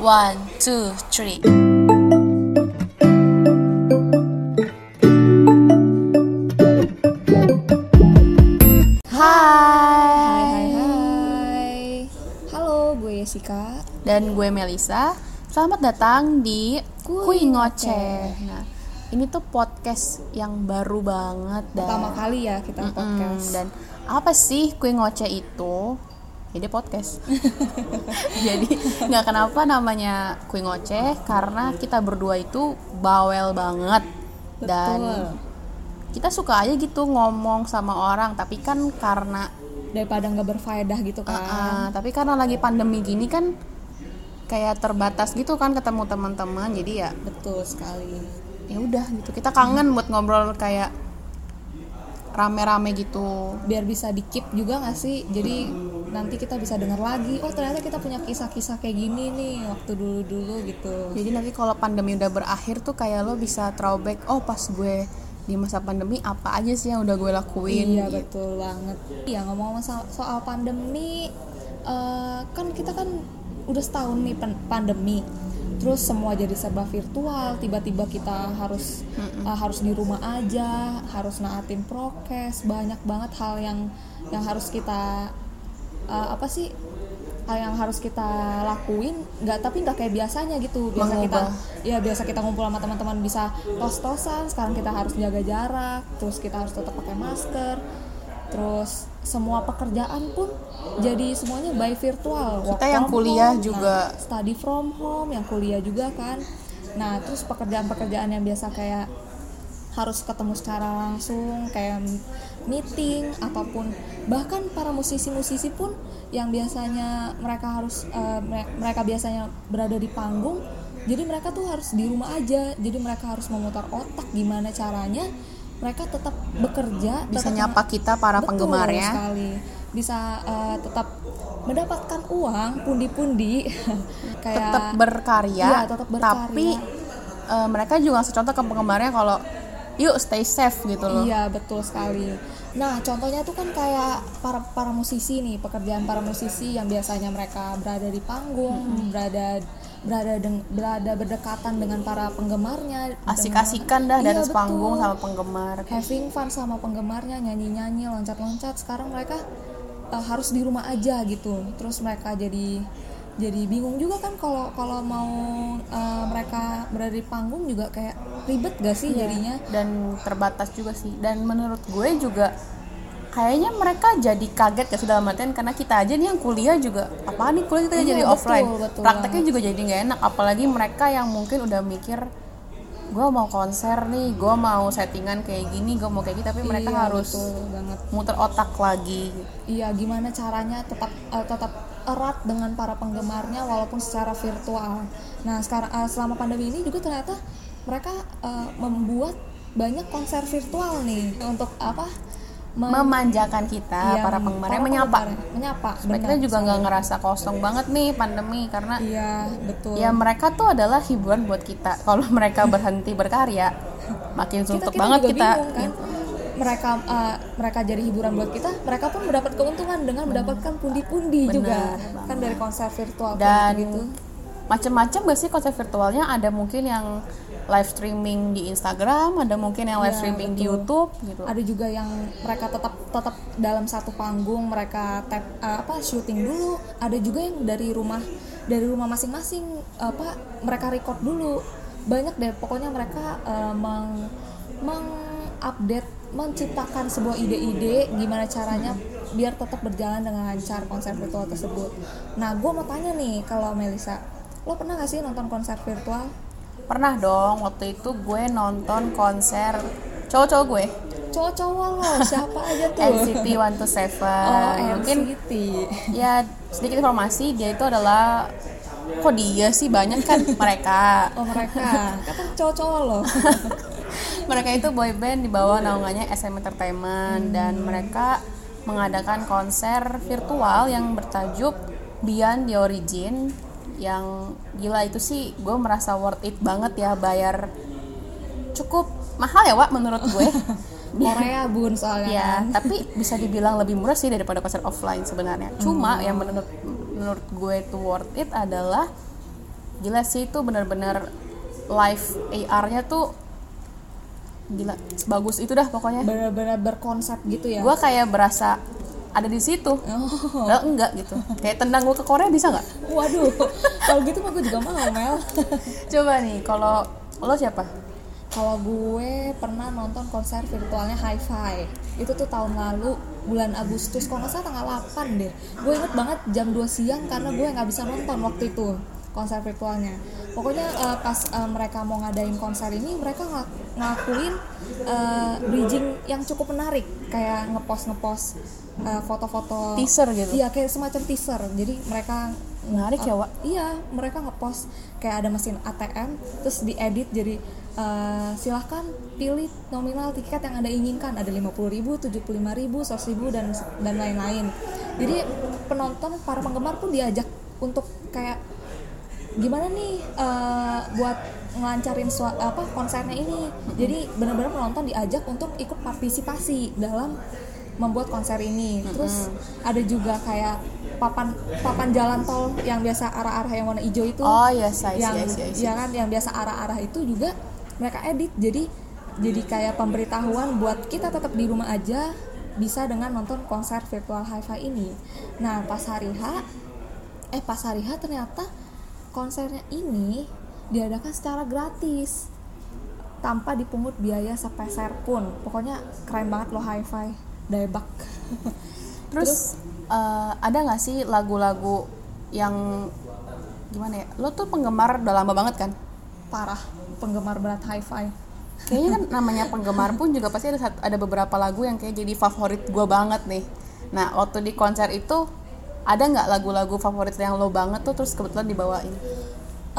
One, two, three. Hai. Hai Halo gue Jessica Dan gue Melisa. Selamat datang di Kui Ngoceh. Nah, ini tuh podcast yang baru banget dan Pertama kali ya kita Mm-mm, podcast dan apa sih Kui Ngoceh itu? Jadi podcast. Jadi nggak kenapa namanya Kui Ngoceh karena kita berdua itu bawel banget. Dan kita suka aja gitu ngomong sama orang tapi kan karena Daripada nggak berfaedah gitu kan. Ah, tapi karena lagi pandemi gini kan kayak terbatas gitu kan ketemu teman-teman jadi ya Betul sekali. ya udah gitu. Kita kangen buat ngobrol kayak rame-rame gitu. Biar bisa di keep juga gak sih? Jadi nanti kita bisa denger lagi Oh ternyata kita punya kisah-kisah kayak gini nih Waktu dulu-dulu gitu. Jadi nanti kalau pandemi udah berakhir tuh kayak lo bisa throwback oh pas gue di masa pandemi apa aja sih yang udah gue lakuin Iya gitu. betul banget. Iya ngomong-ngomong soal, soal pandemi eh, Kan kita kan udah setahun nih pan- pandemi Terus semua jadi serba virtual Tiba-tiba kita harus eh, harus di rumah aja Harus naatin prokes Banyak banget hal yang yang harus kita eh, Apa sih hal yang harus kita lakuin? Nggak tapi nggak kayak biasanya gitu. Biasa kita Mengubah. ya biasa kita ngumpul sama teman-teman bisa tos-tosan. Sekarang kita harus jaga jarak terus kita harus tetap pakai masker. Terus semua pekerjaan pun jadi semuanya by virtual. Work Kita yang kuliah home, juga- nah, study from home yang kuliah juga kan. Nah terus pekerjaan-pekerjaan yang biasa kayak harus ketemu secara langsung kayak meeting apa pun bahkan para musisi-musisi pun yang biasanya mereka harus mere- mereka biasanya berada di panggung jadi mereka tuh harus di rumah aja jadi mereka harus memutar otak gimana caranya mereka tetap bekerja bisa tetap nyapa kita para Betul penggemarnya sekali bisa eh, tetap mendapatkan uang pundi-pundi kayak tetap berkarya, Iya, tetap berkarya. tapi eh, mereka juga ngasih contoh ke penggemarnya kalau yuk stay safe gitu loh Iya betul sekali. Nah contohnya tuh kan kayak para para musisi nih pekerjaan para musisi yang biasanya mereka berada di panggung, berada berada deng- berada berdekatan dengan para penggemarnya. asik-asikan dah Iya, dari betul. panggung sama penggemar Having fun sama penggemarnya nyanyi-nyanyi loncat-loncat. Sekarang mereka eh, harus di rumah aja gitu. Terus mereka jadi jadi bingung juga kan kalau kalau mau eh, mereka berada di panggung juga kayak ribet gak sih jadinya? dan terbatas juga sih dan menurut gue juga kayaknya mereka jadi kaget ya sudah artian karena kita aja nih yang kuliah juga apa nih kuliah kita Iya, jadi betul, offline betul prakteknya juga jadi nggak enak apalagi mereka yang mungkin udah mikir gue mau konser nih gue mau settingan kayak gini gue mau kayak gitu tapi mereka Iya, harus banget. muter otak lagi Iya, gimana caranya tetap eh, tetap erat dengan para penggemarnya walaupun secara virtual. Nah, sekarang eh, selama pandemi ini juga ternyata mereka eh, membuat banyak konser virtual nih untuk apa? Mem- memanjakan kita iya, para penggemarnya para menyapa penggemarnya, menyapa. supaya kita juga nggak ngerasa kosong banget nih pandemi karena Iya, betul. ya mereka tuh adalah hiburan buat kita kalau mereka berhenti berkarya makin suntuk kita banget juga kita bingung, kan? Mereka eh, mereka jadi hiburan buat kita, mereka pun mendapat keuntungan dengan mendapatkan pundi-pundi juga. Benar kan dari konser virtual dan gitu. macam-macam gak sih konser virtualnya? Ada mungkin yang live streaming di Instagram ada mungkin yang live Iya, streaming di betul. YouTube gitu. Ada juga yang mereka tetap tetap dalam satu panggung mereka tap eh, apa syuting dulu. Ada juga yang dari rumah dari rumah masing-masing apa mereka record dulu. Banyak deh pokoknya mereka eh, meng mengupdate menciptakan sebuah ide-ide gimana caranya biar tetap berjalan dengan lancar konser virtual tersebut. Nah gue mau tanya nih kalau Melisa lo pernah gak sih nonton konser virtual? Pernah dong waktu itu gue nonton konser cowok-cowok gue. Cowok-cowok lo siapa aja tuh? NCT 127 oh mungkin NCT ya sedikit informasi dia itu adalah kok dia sih? Banyak kan mereka. Oh mereka, kata cowok-cowok loh. mereka itu boy band di bawah naungannya SM Entertainment dan Hmm. mereka mengadakan konser virtual yang bertajuk Beyond the Origin yang gila itu sih gue merasa worth it banget ya bayar cukup mahal ya Wak menurut gue Korea bun soalnya. ya tapi bisa dibilang lebih murah sih daripada konser offline sebenarnya Hmm. cuma yang menurut menurut gue itu worth it adalah gila sih itu bener-bener live AR-nya tuh gila bagus itu dah pokoknya. Benar-benar berkonsep gitu ya? Gue kayak berasa ada di situ. Oh. Padahal enggak gitu. Kayak tendang gue ke Korea bisa nggak? Waduh kalau gitu mah gue juga mau Mel. Coba nih kalau lo siapa? Kalau gue pernah nonton konser virtualnya Hi-Fi. Itu tuh tahun lalu bulan Agustus. Kalau nggak salah tanggal 8 deh. Gue inget banget jam 2 siang karena gue nggak bisa nonton waktu itu konser virtualnya. Pokoknya uh, pas uh, mereka mau ngadain konser ini mereka ng ngakuin uh, bridging yang cukup menarik. Kayak ngepost ngepost uh, foto-foto. Teaser gitu? Iya kayak semacam teaser. Jadi mereka menarik ya Wak? iya mereka ngepost. Kayak ada mesin ATM terus diedit. Jadi uh, silahkan pilih nominal tiket yang anda inginkan. Ada 50 ribu, 75 ribu, 100 ribu dan dan lain-lain. Jadi penonton para penggemar pun diajak untuk kayak gimana nih uh, buat ngelancarin sua, apa konsernya ini? Jadi benar-benar penonton diajak untuk ikut partisipasi dalam membuat konser ini. Terus ada juga kayak papan papan jalan tol yang biasa arah-arah yang warna hijau itu. Oh yes, see, yang see, I see. ya kan yang biasa arah-arah itu juga mereka edit. Jadi jadi kayak pemberitahuan buat kita tetap di rumah aja bisa dengan nonton konser virtual hi-fi ini. Nah pas hari H eh pas hari H ternyata konsernya ini diadakan secara gratis tanpa dipungut biaya sepeser pun. Pokoknya keren banget loh hi-fi daebak. Terus, uh, ada nggak sih lagu-lagu yang gimana ya lo tuh penggemar udah lama banget kan? Parah penggemar berat hi-fi. Kayaknya kan namanya penggemar pun juga pasti ada ada beberapa lagu yang kayak jadi favorit gue banget nih. Nah waktu di konser itu ada nggak lagu-lagu favorit yang lo banget tuh terus kebetulan dibawain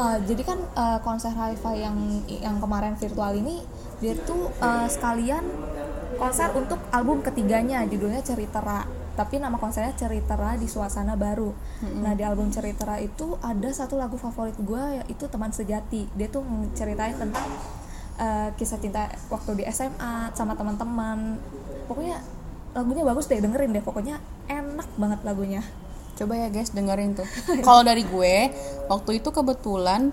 Uh, jadi kan uh, konser hi-fi yang yang kemarin virtual ini dia tuh uh, sekalian konser untuk album ketiganya judulnya Ceritera tapi nama konsernya Ceritera di suasana baru. Nah di album Ceritera itu ada satu lagu favorit gue yaitu Teman Sejati. Dia tuh ceritain tentang uh, kisah cinta waktu di SMA sama teman-teman. Pokoknya lagunya bagus deh dengerin deh. Pokoknya enak banget lagunya. Coba ya guys dengerin tuh kalau dari gue waktu itu kebetulan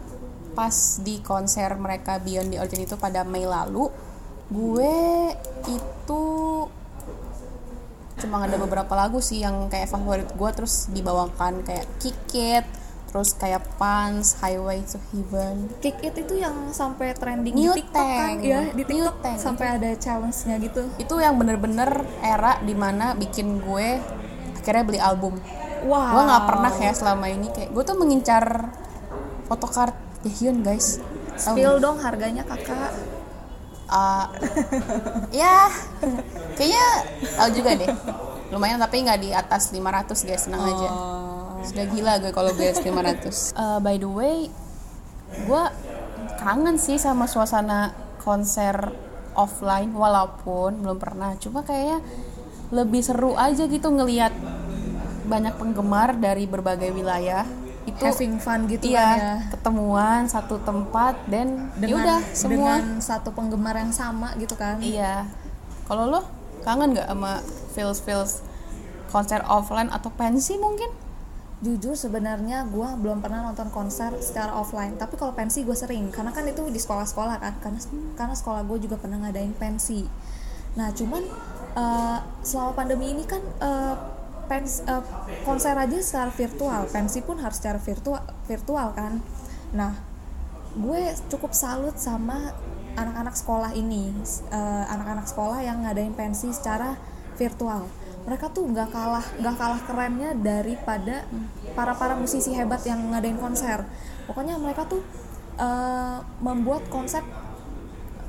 pas di konser mereka Beyond the Origin itu pada Mei lalu gue itu cuma ada beberapa lagu sih yang kayak favorit gue terus dibawakan kayak Kick It terus kayak Pants, Highway to Heaven Kick It itu yang sampai trending New di TikTok kan Tank. ya di New TikTok Tank. sampai ada challenge-nya gitu. itu yang bener-bener era di mana bikin gue akhirnya beli album Wow. gue nggak pernah ya selama ini kayak gue tuh mengincar photocard Jaehyun guys. Tahu Spill dong harganya kakak. Uh, ya kayaknya tahu juga deh. Lumayan tapi nggak di atas 500 guys. Senang aja. Oh. sudah gila gue kalau gue 500 Uh, by the way gue kangen sih sama suasana konser offline walaupun belum pernah. Cuma kayaknya lebih seru aja gitu ngelihat banyak penggemar dari berbagai wilayah itu Having fun gitu iya kan ya. ketemuan satu tempat dan Dengan, yaudah semua dengan satu penggemar yang sama gitu kan. Iya. Kalau lo kangen nggak sama feels feels konser offline atau pensi mungkin? Jujur sebenarnya gue belum pernah nonton konser secara offline. Tapi kalau pensi gue sering, karena kan itu di sekolah-sekolah kan. Karena karena sekolah gue juga pernah ngadain pensi. Nah cuman eh, selama pandemi ini kan eh, pens, eh, konser aja secara virtual, pensi pun harus secara virtual virtual kan. Nah gue cukup salut sama anak-anak sekolah ini, Eh, anak-anak sekolah yang ngadain pensi secara virtual. Mereka tuh nggak kalah nggak kalah kerennya daripada para para musisi hebat yang ngadain konser. Pokoknya mereka tuh eh, membuat konsep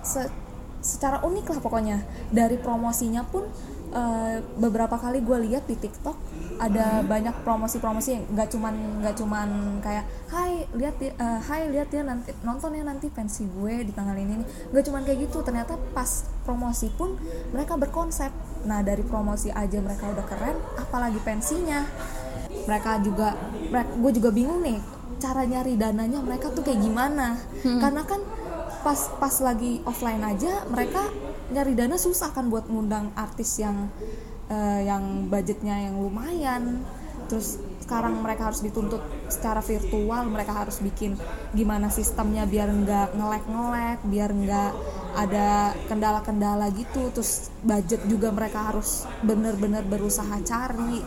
se- secara unik lah pokoknya. Dari promosinya pun eh, beberapa kali gue lihat di TikTok ada banyak promosi-promosi yang nggak cuman nggak cuman kayak Hai lihat ya eh, Hai lihat ya nanti nonton ya nanti pensi gue di tanggal ini nih." nggak cuman kayak gitu ternyata pas promosi pun mereka berkonsep. Nah dari promosi aja mereka udah keren apalagi pensinya mereka juga mereka, gue juga bingung nih cara nyari dananya mereka tuh kayak gimana. Karena kan pas pas lagi offline aja mereka nyari dana susah kan buat ngundang artis yang eh, yang budgetnya yang lumayan. Terus sekarang mereka harus dituntut secara virtual mereka harus bikin gimana sistemnya biar nggak ngelek-ngelek biar nggak ada kendala-kendala gitu. Terus budget juga mereka harus bener-bener berusaha cari.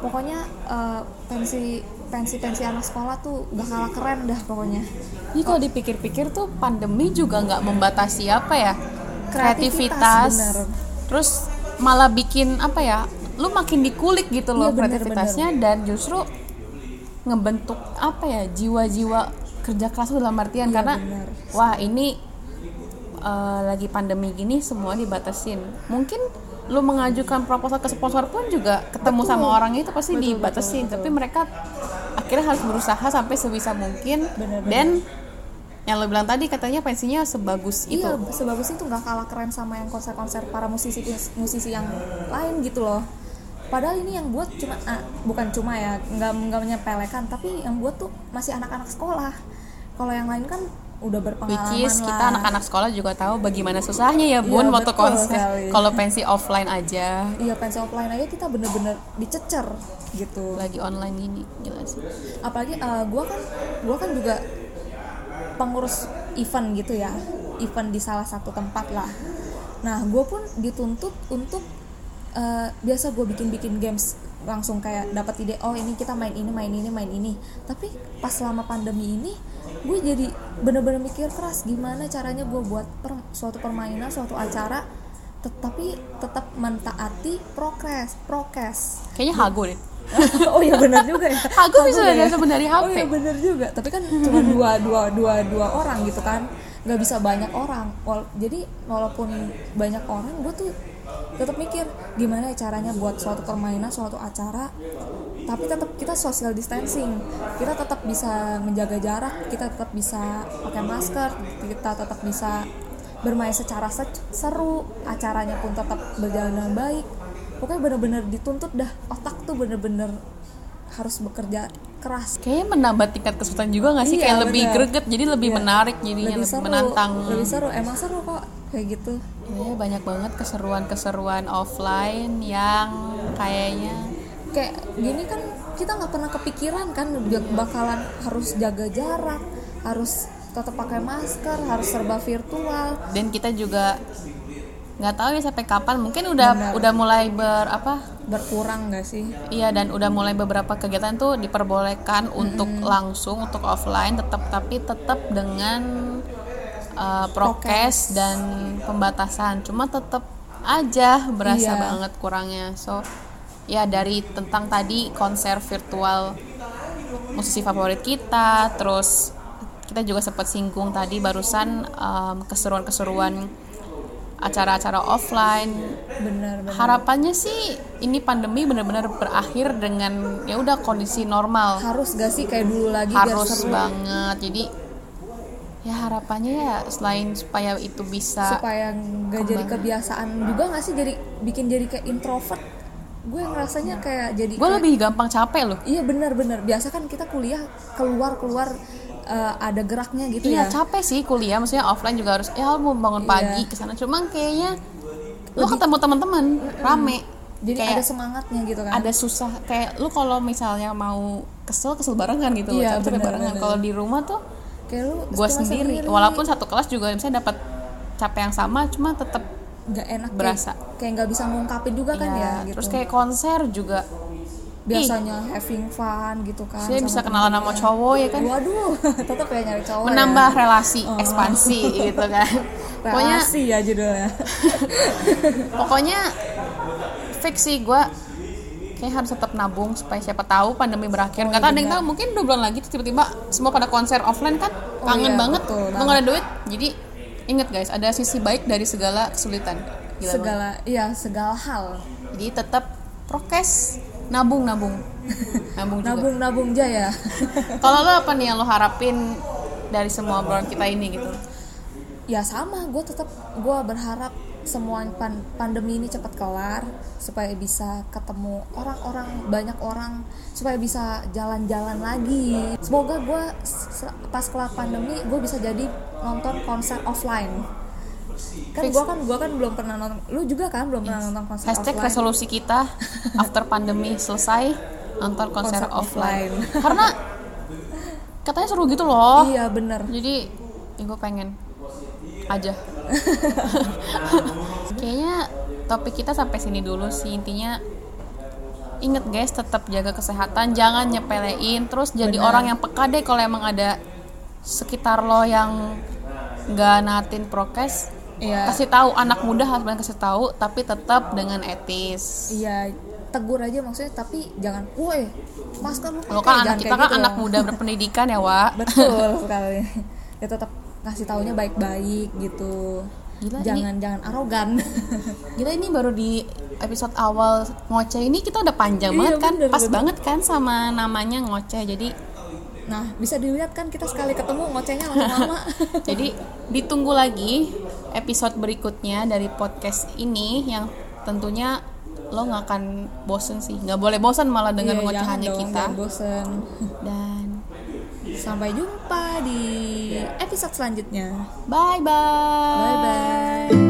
Pokoknya eh, pensi pensi pensi anak sekolah tuh gak kalah keren dah pokoknya. Ini kalau dipikir-pikir tuh pandemi juga nggak membatasi apa ya Kreativitas, kreativitas, bener. terus malah bikin apa ya, lu makin dikulik gitu loh Iya, bener, kreativitasnya dan justru ngebentuk apa ya jiwa-jiwa kerja keras dalam artian Iya, karena bener. wah ini eh, lagi pandemi gini semua dibatasin. Mungkin lu mengajukan proposal ke sponsor pun juga ketemu Betul. sama orang itu pasti Betul, dibatasin, betul, tapi mereka akhirnya harus berusaha sampai sebisa mungkin Bener, bener. Yang lo bilang tadi katanya pensinya sebagus itu Iya, sebagus itu nggak kalah keren sama yang konser-konser para musisi musisi yang lain gitu loh. Padahal ini yang buat cuma ah, bukan cuma ya, nggak nggak menyepelekan, tapi yang buat tuh masih anak-anak sekolah. Kalau yang lain kan udah berpengalaman which is lah. kita anak-anak sekolah juga tahu bagaimana susahnya ya bun Iya, waktu konser kalau pensi offline aja Iya pensi offline aja kita bener-bener dicecer gitu. lagi online gini gila sih apalagi eh, gua kan gua kan juga pengurus event gitu ya. Event di salah satu tempat lah. Nah gue pun dituntut untuk eh, biasa gue bikin bikin games langsung kayak dapat ide oh ini kita main ini main ini main ini. Tapi pas selama pandemi ini gue jadi bener-bener mikir keras gimana caranya gue buat per- suatu permainan suatu acara tetapi tetap mentaati prokes prokes. Kayaknya hago deh oh iya benar juga ya. Hago bisa ya. dari HP oh iya benar juga. Tapi kan cuma dua dua dua dua orang gitu kan. Nggak bisa banyak orang. Jadi walaupun banyak orang gue tuh tetap mikir gimana ya caranya buat suatu permainan suatu acara. Tapi tetap kita social distancing. Kita tetap bisa menjaga jarak kita tetap bisa pakai masker kita tetap bisa bermain secara se- seru acaranya pun tetap berjalan dengan baik pokoknya bener-bener dituntut dah. Otak tuh bener-bener harus bekerja keras. Kayaknya menambah tingkat kesulitan juga nggak sih? Iya, kayak lebih greget jadi lebih Iya. menarik jadinya lebih seru. menantang. Lebih seru. Emang seru kok kayak gitu. Iya, banyak banget keseruan-keseruan offline yang kayaknya kayak gini kan kita nggak pernah kepikiran kan bak- bakalan harus jaga jarak harus tetap pakai masker harus serba virtual. Dan kita juga nggak tahu ya sampai kapan mungkin udah Benar. udah mulai ber apa berkurang nggak sih Iya dan udah mulai beberapa kegiatan tuh diperbolehkan untuk langsung untuk offline tetap tapi tetap dengan uh, prokes dan pembatasan. Cuma tetap aja berasa Iya. banget kurangnya. So ya dari tentang tadi konser virtual musisi favorit kita, terus kita juga sempat singgung tadi barusan um, keseruan-keseruan acara-acara offline. Bener bener harapannya sih ini pandemi benar-benar berakhir dengan ya udah kondisi normal. Harus gak sih kayak dulu lagi harus banget. Jadi ya harapannya ya selain supaya itu bisa supaya nggak jadi kebiasaan juga nggak sih jadi bikin jadi kayak introvert? Gue ngerasanya kayak jadi gue kayak- lebih gampang capek loh. Iya benar-benar. Biasa kan kita kuliah keluar keluar eh, ada geraknya gitu iya ya. capek sih kuliah maksudnya offline juga harus ya mau bangun Iya. pagi ke sana cuma kayaknya lu ketemu teman-teman rame Jadi kayak ada semangatnya gitu kan. ada susah kayak lu kalau misalnya mau kesel kesel barengan gitu loh Iya, capek bener, barengan kalau di rumah tuh kayak lu gue cuma sendiri walaupun satu kelas juga misalnya dapat capek yang sama cuma tetap nggak enak berasa. kayak, nggak bisa ngungkapin juga kan ya, gitu. terus kayak konser juga biasanya having fun gitu kan. saya bisa kenalan sama cowok ya kan Waduh, tetap ya nyari cowok. menambah ya. relasi ekspansi gitu kan pokoknya relasi ya judulnya. pokoknya fix sih gue kayak harus tetap nabung supaya siapa tahu pandemi berakhir nggak tahu ada yang tahu mungkin dua bulan lagi tiba-tiba semua pada konser offline kan Oh kangen iya, banget nggak ada duit jadi inget guys ada sisi baik dari segala kesulitan Gila banget. segala iya segala hal. jadi tetap prokes nabung nabung. Nabung juga. Nabung nabung jaya. kalau lo apa nih yang lo harapin dari semua obrolan kita ini gitu? Ya sama gue tetap gue berharap semua pan- pandemi ini cepat kelar supaya bisa ketemu orang-orang banyak orang supaya bisa jalan-jalan lagi. Semoga gue pas kelar pandemi gue bisa jadi nonton konser offline kan gue kan gua kan belum pernah nonton lu juga kan belum pernah nonton konser hashtag offline. resolusi kita after pandemi selesai nonton konser, Konser offline. offline. karena katanya seru gitu loh. Iya bener. Jadi ya gue pengen aja. Kayaknya topik kita sampai sini dulu sih. Intinya inget guys tetap jaga kesehatan jangan nyepelein. Terus jadi Benar. orang yang peka deh kalau emang ada sekitar lo yang nggak natin prokes Iya. kasih tahu anak muda harus banget kasih tahu tapi tetap dengan etis. Iya tegur aja maksudnya tapi jangan woi masker lu lo pakai." kan anak Jangan kita kan gitu anak muda berpendidikan ya Wak betul sekali. Ya tetap kasih taunya baik-baik gitu. Gila, ini- jangan jangan arogan. Gila ini baru di episode awal ngoceh ini kita udah panjang Iya, banget kan? bener, Pas bener. banget kan sama namanya ngoceh Jadi nah bisa dilihat kan kita sekali ketemu ngocehnya langsung lama jadi ditunggu lagi episode berikutnya dari podcast ini Yang tentunya lo nggak akan bosen sih. Nggak boleh bosen malah dengan Iya, ngocehannya kita. bosen. Dan sampai jumpa di episode selanjutnya. Bye bye. Bye bye